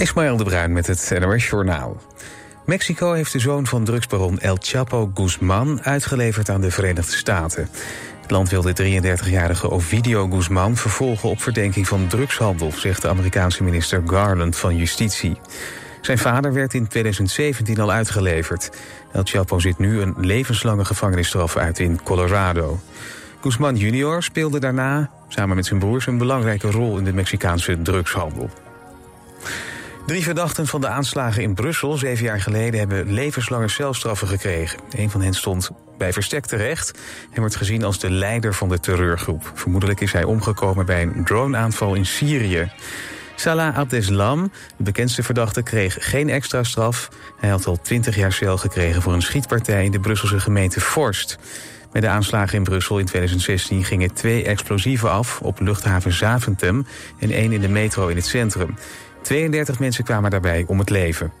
Ismaël de Bruin met het NOS Journaal. Mexico heeft de zoon van drugsbaron El Chapo Guzman uitgeleverd aan de Verenigde Staten. Het land wil de 33-jarige Ovidio Guzman vervolgen op verdenking van drugshandel, zegt de Amerikaanse minister Garland van Justitie. Zijn vader werd in 2017 al uitgeleverd. El Chapo zit nu een levenslange gevangenisstraf uit in Colorado. Guzman junior speelde daarna, samen met zijn broers, een belangrijke rol in de Mexicaanse drugshandel. Drie verdachten van de aanslagen in Brussel zeven jaar geleden hebben levenslange celstraffen gekregen. Een van hen stond bij verstek terecht en wordt gezien als de leider van de terreurgroep. Vermoedelijk is hij omgekomen bij een droneaanval in Syrië. Salah Abdeslam, de bekendste verdachte, kreeg geen extra straf. Hij had al twintig jaar cel gekregen voor een schietpartij in de Brusselse gemeente Forst. Bij de aanslagen in Brussel in 2016 gingen twee explosieven af op luchthaven Zaventem en één in de metro in het centrum. 32 mensen kwamen daarbij om het leven.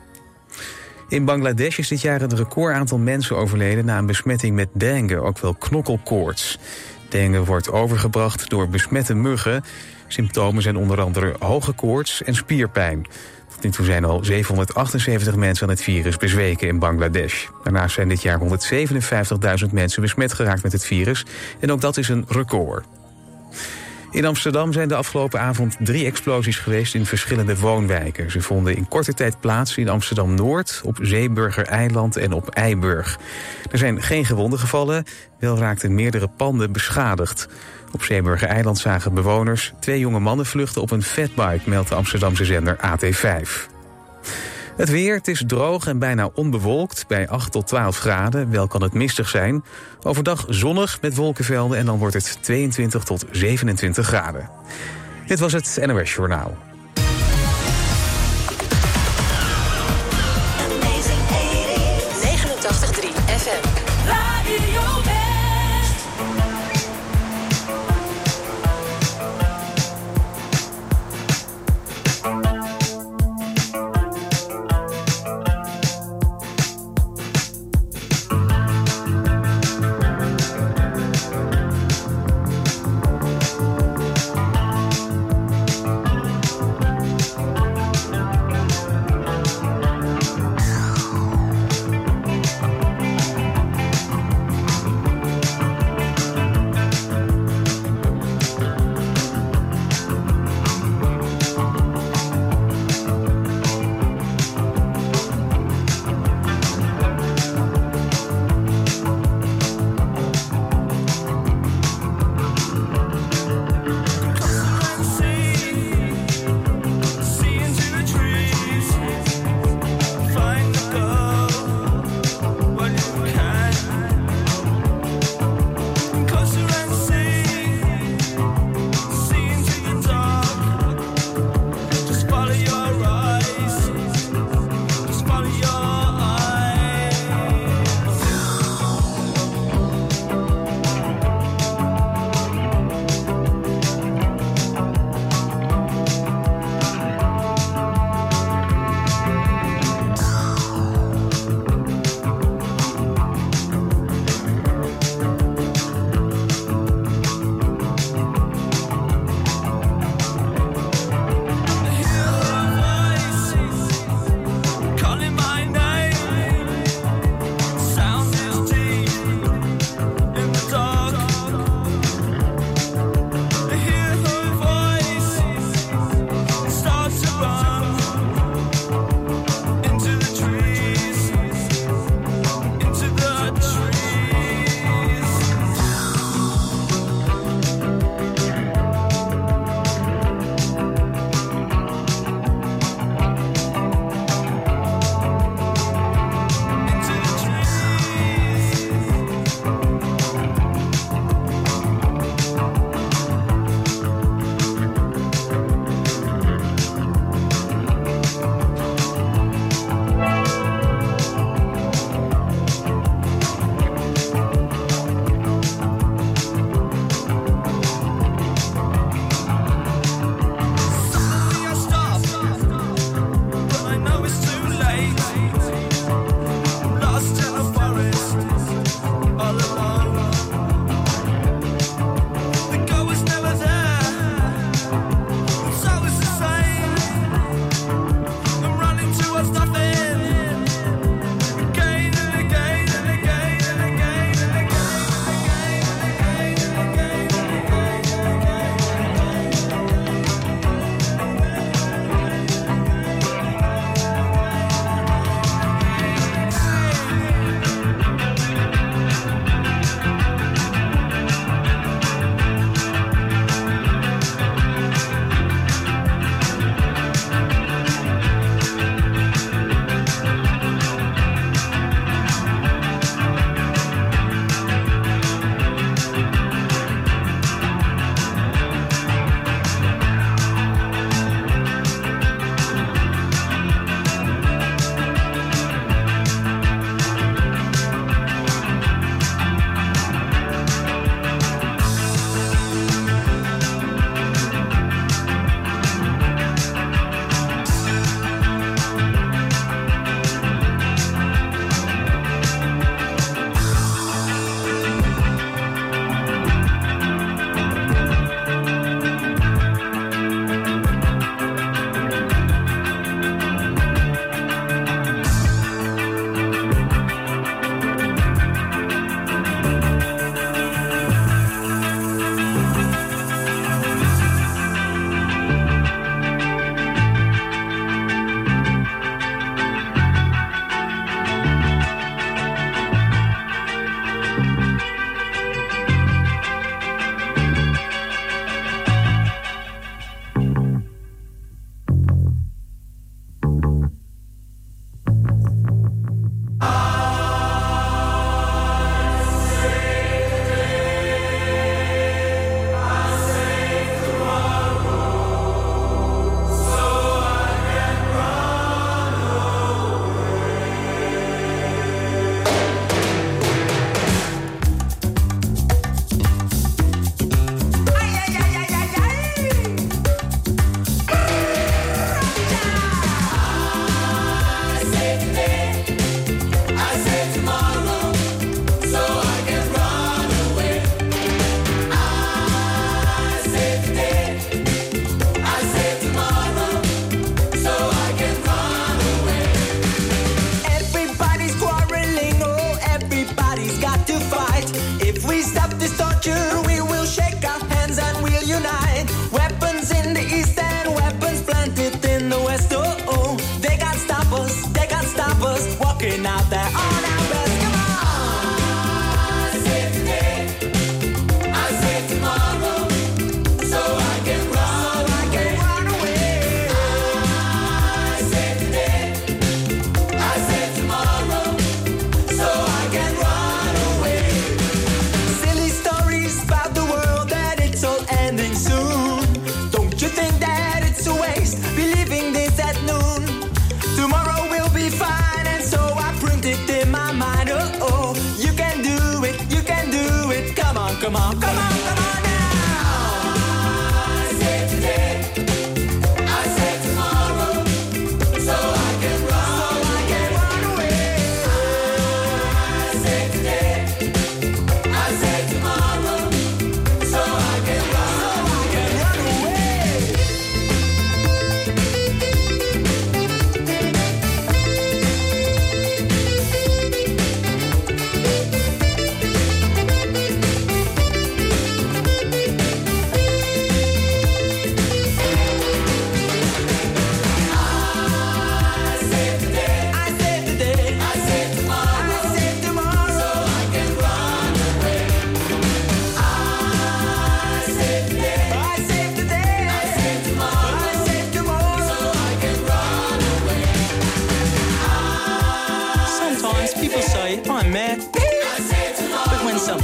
In Bangladesh is dit jaar een record aantal mensen overleden na een besmetting met dengue, ook wel knokkelkoorts. Dengue wordt overgebracht door besmette muggen. Symptomen zijn onder andere hoge koorts en spierpijn. Tot nu toe zijn al 778 mensen aan het virus bezweken in Bangladesh. Daarnaast zijn dit jaar 157.000 mensen besmet geraakt met het virus. En ook dat is een record. In Amsterdam zijn de afgelopen avond drie explosies geweest in verschillende woonwijken. Ze vonden in korte tijd plaats in Amsterdam-Noord, op Zeeburger Eiland en op Eiburg. Er zijn geen gewonden gevallen, wel raakten meerdere panden beschadigd. Op Zeeburger Eiland zagen bewoners twee jonge mannen vluchten op een fatbike, meldt de Amsterdamse zender AT5. Het weer, het is droog en bijna onbewolkt bij 8 tot 12 graden. Wel kan het mistig zijn. Overdag zonnig met wolkenvelden en dan wordt het 22 tot 27 graden. Dit was het NOS Journaal.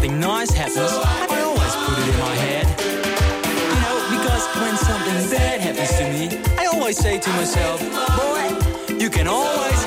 Something nice happens, I always put it in my head. You know, because when something bad happens to me, I always say to myself, boy, you can always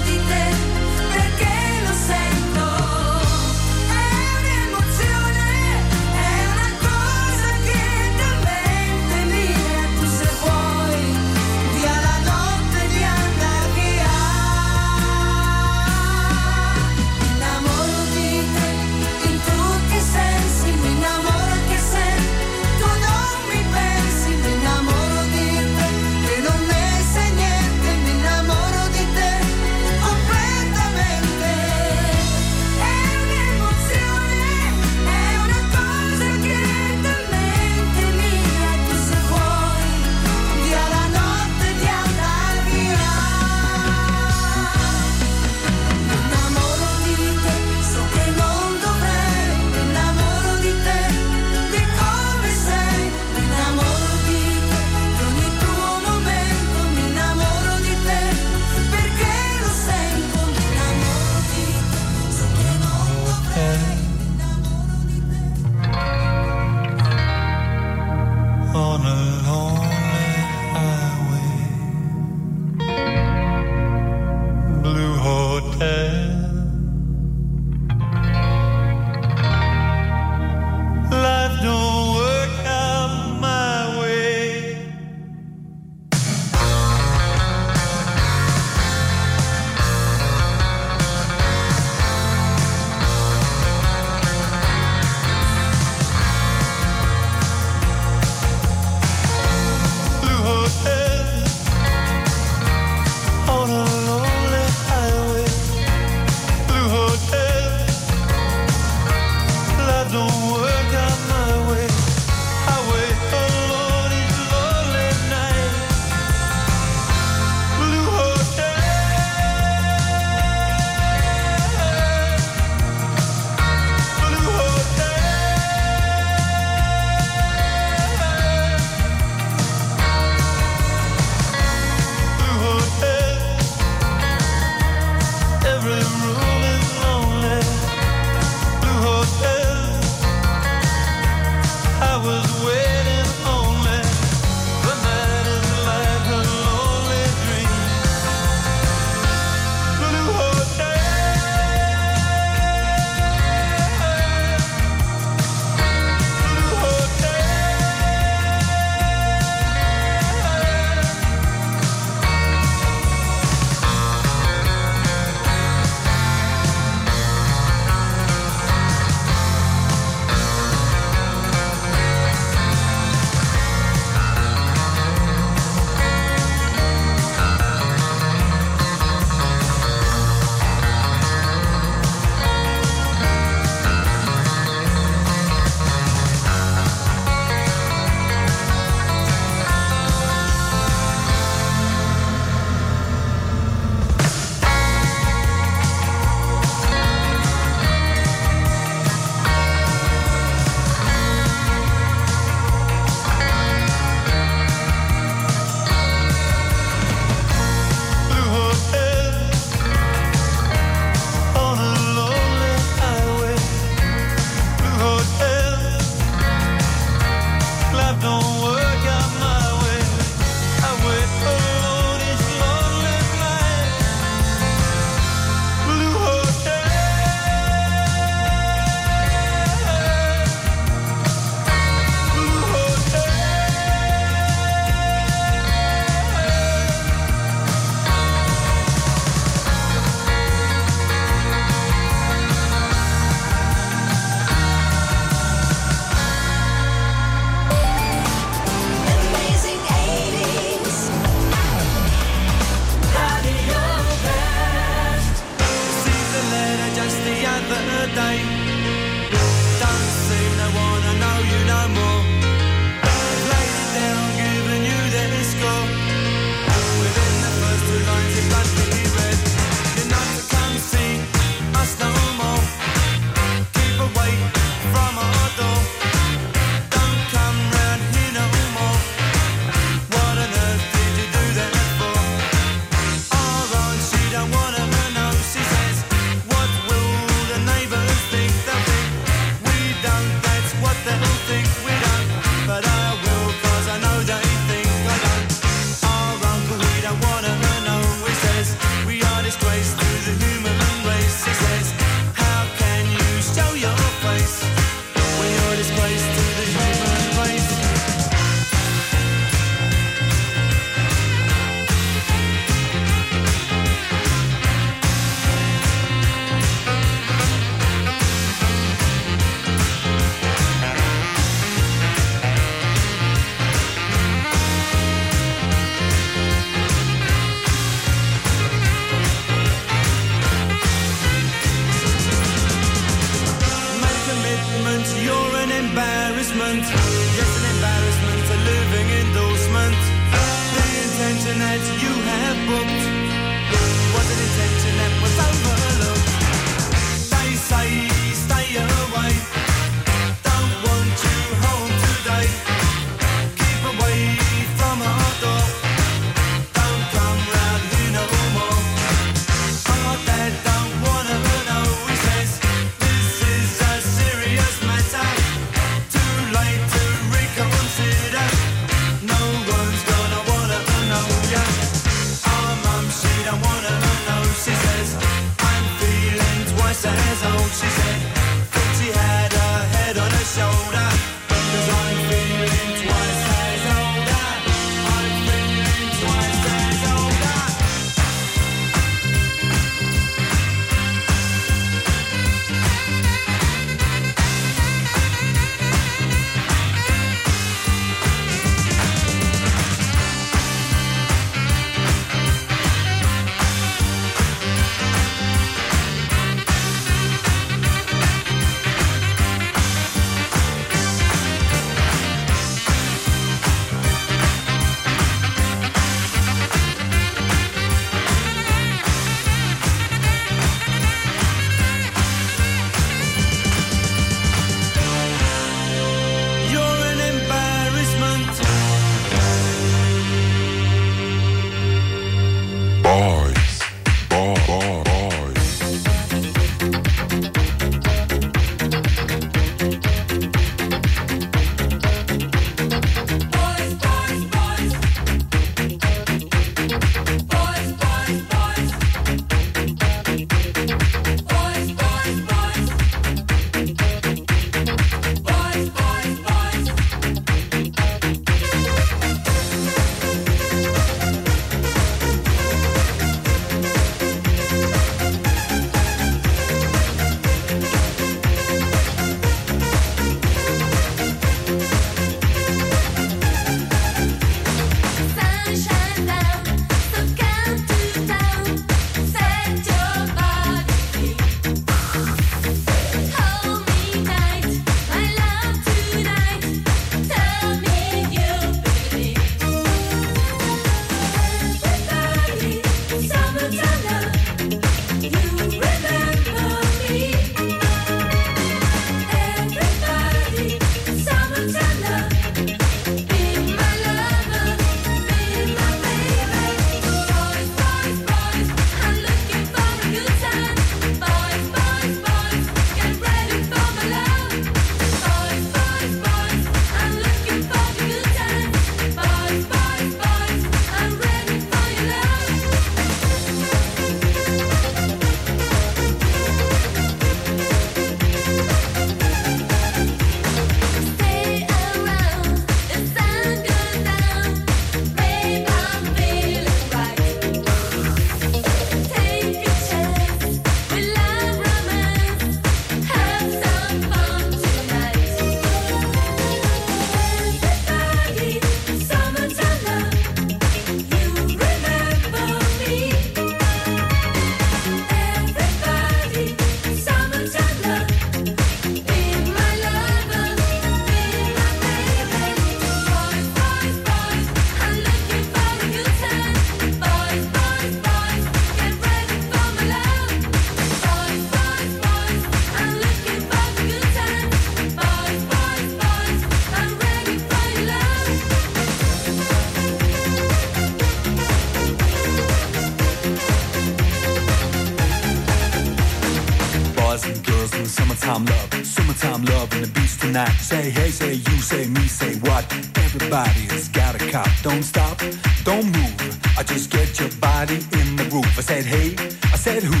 say, me say what? Everybody's got a cop. Don't stop, don't move. I just get your body in the groove. I said, hey, I said who?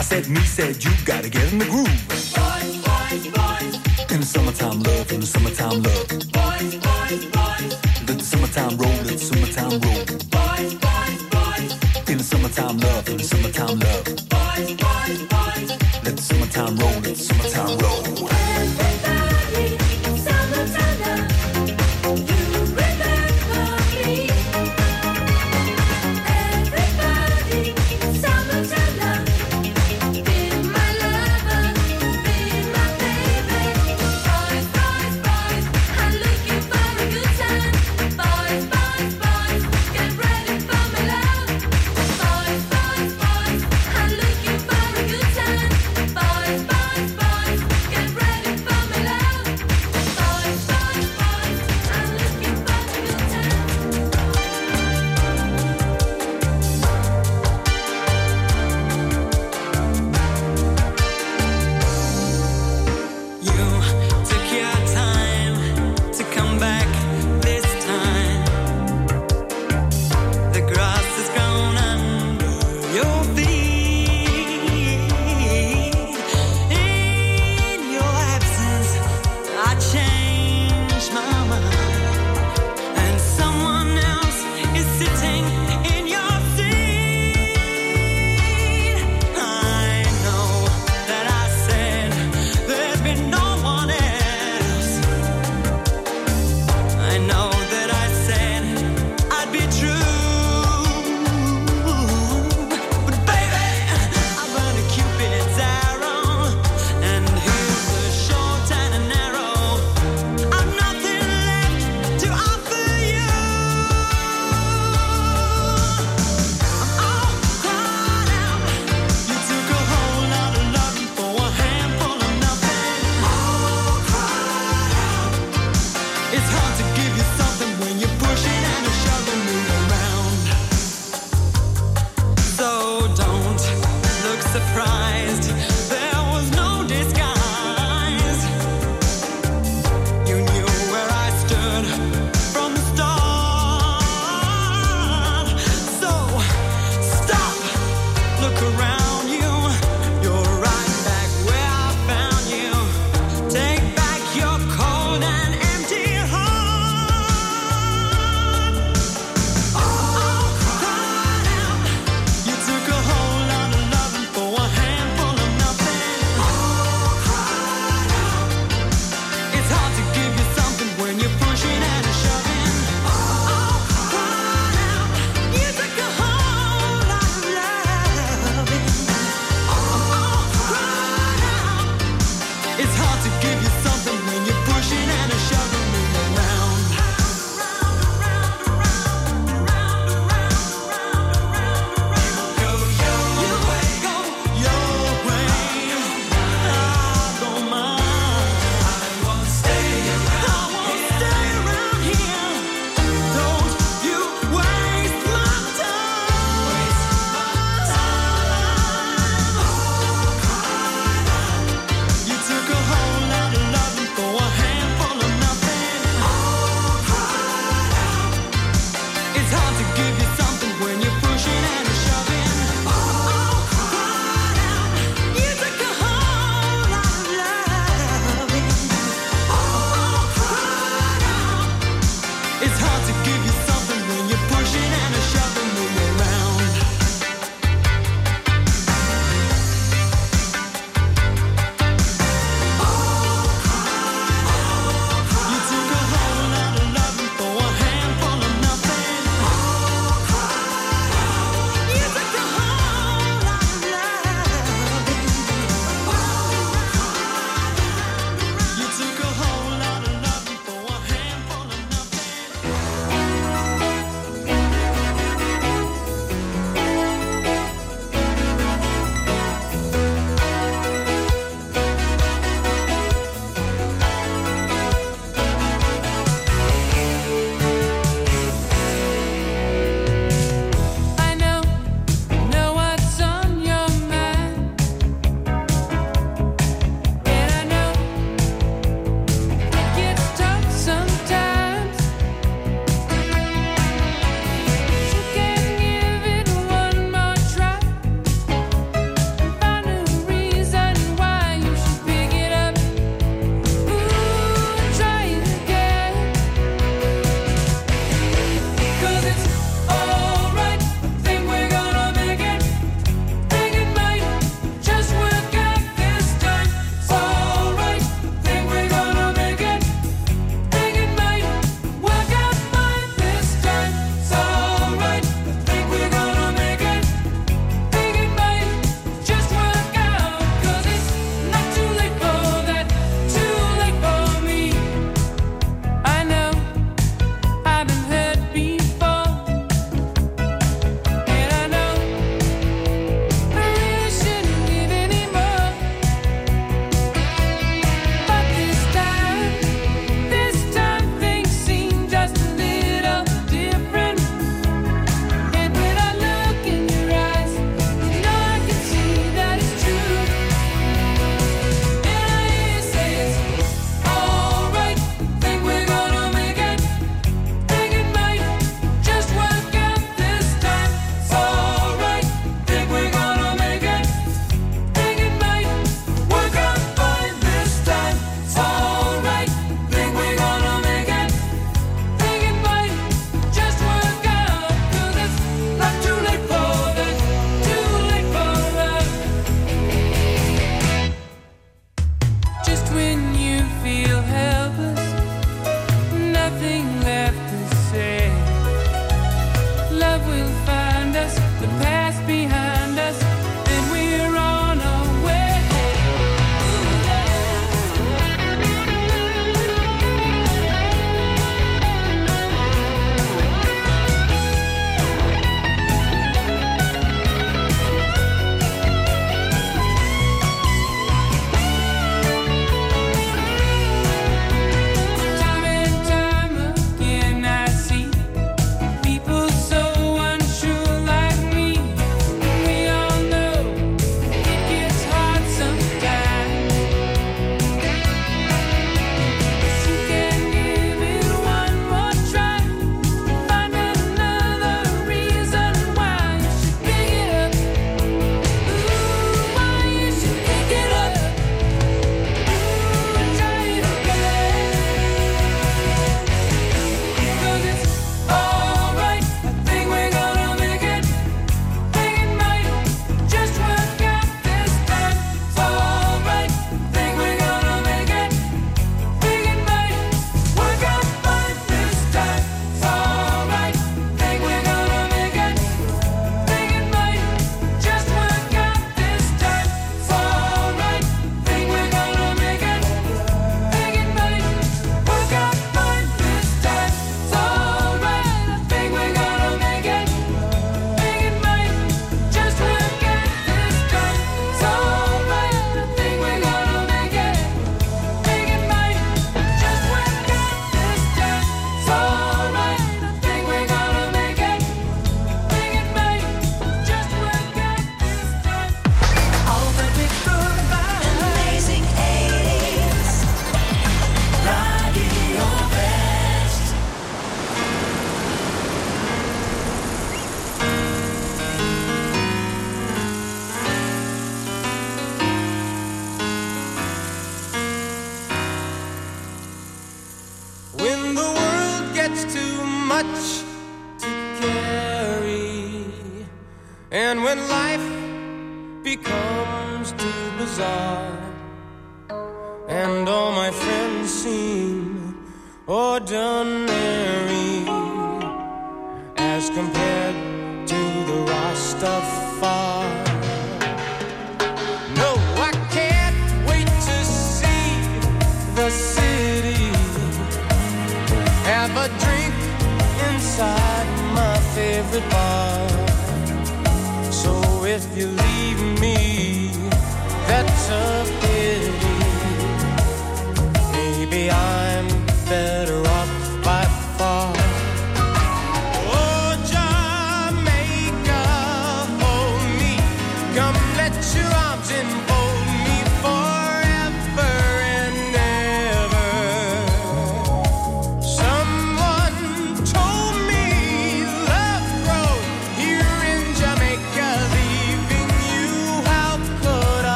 I said, me said, you gotta get in the groove. Boys, boys, boys. In the summertime love, in the summertime love. Boys, boys, boys. Let the summertime roll, let the summertime roll. Boys, boys, boys. In the summertime love, in the summertime love.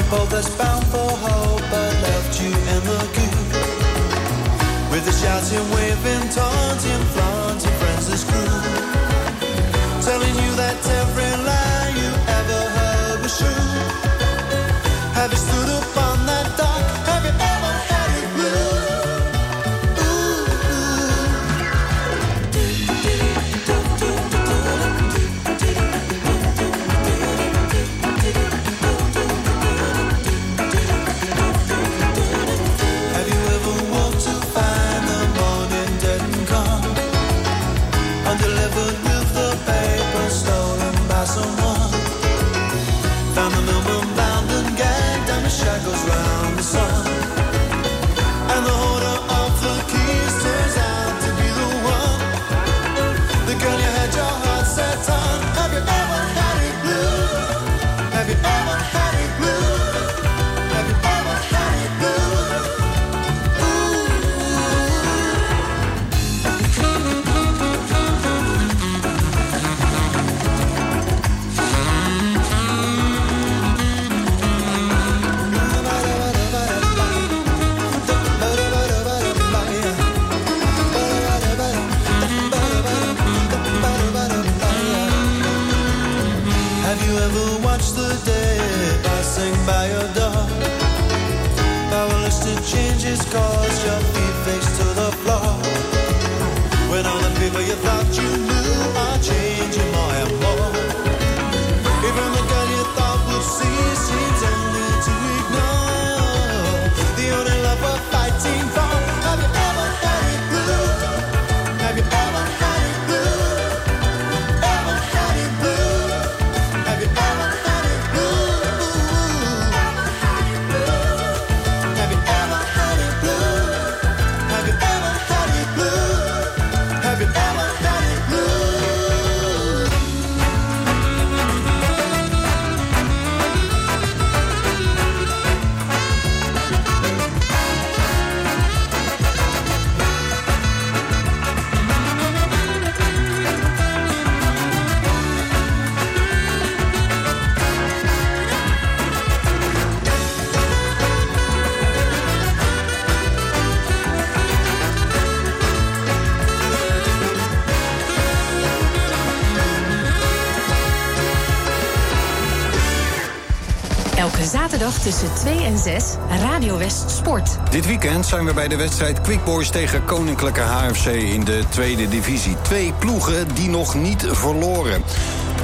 a boat that's bound for hope. I left you in the queue. With the shouting, waving, taunting, flaunting friends as crew. Telling you that every lie you ever heard was true. Have you stood 6 Radio West Sport. Dit weekend zijn we bij de wedstrijd Quick Boys tegen Koninklijke HFC in de tweede divisie. Twee ploegen die nog niet verloren.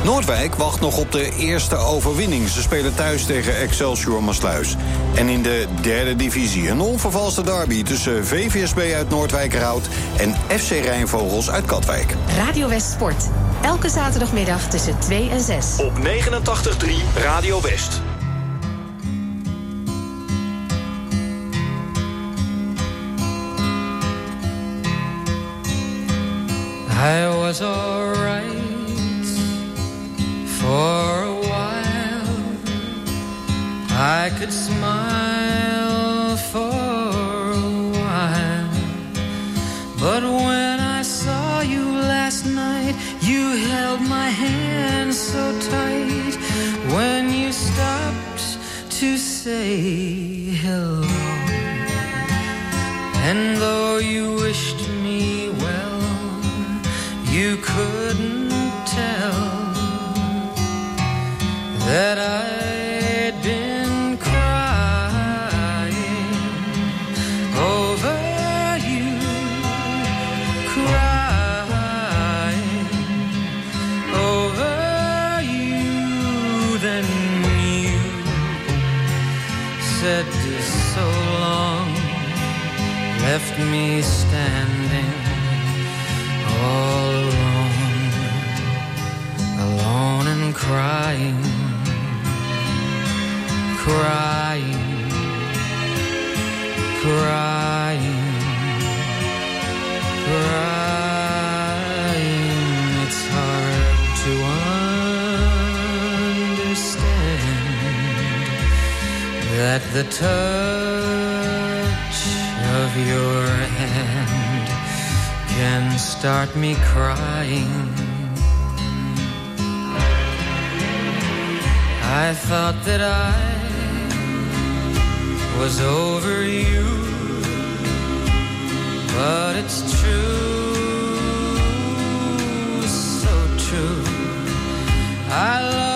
Noordwijk wacht nog op de eerste overwinning. Ze spelen thuis tegen Excelsior Maasluis. En in de derde divisie een onvervalste derby tussen VVSB uit Noordwijkerhout en FC Rijnvogels uit Katwijk. Radio West Sport. Elke zaterdagmiddag tussen 2 en 6. Op 89.3 Radio West. Was alright for a while. I could smile for a while. But when I saw you last night, you held my hand so tight. When you stopped to say the touch of your hand can start me crying. I thought that I was over you, but it's true, so true. I love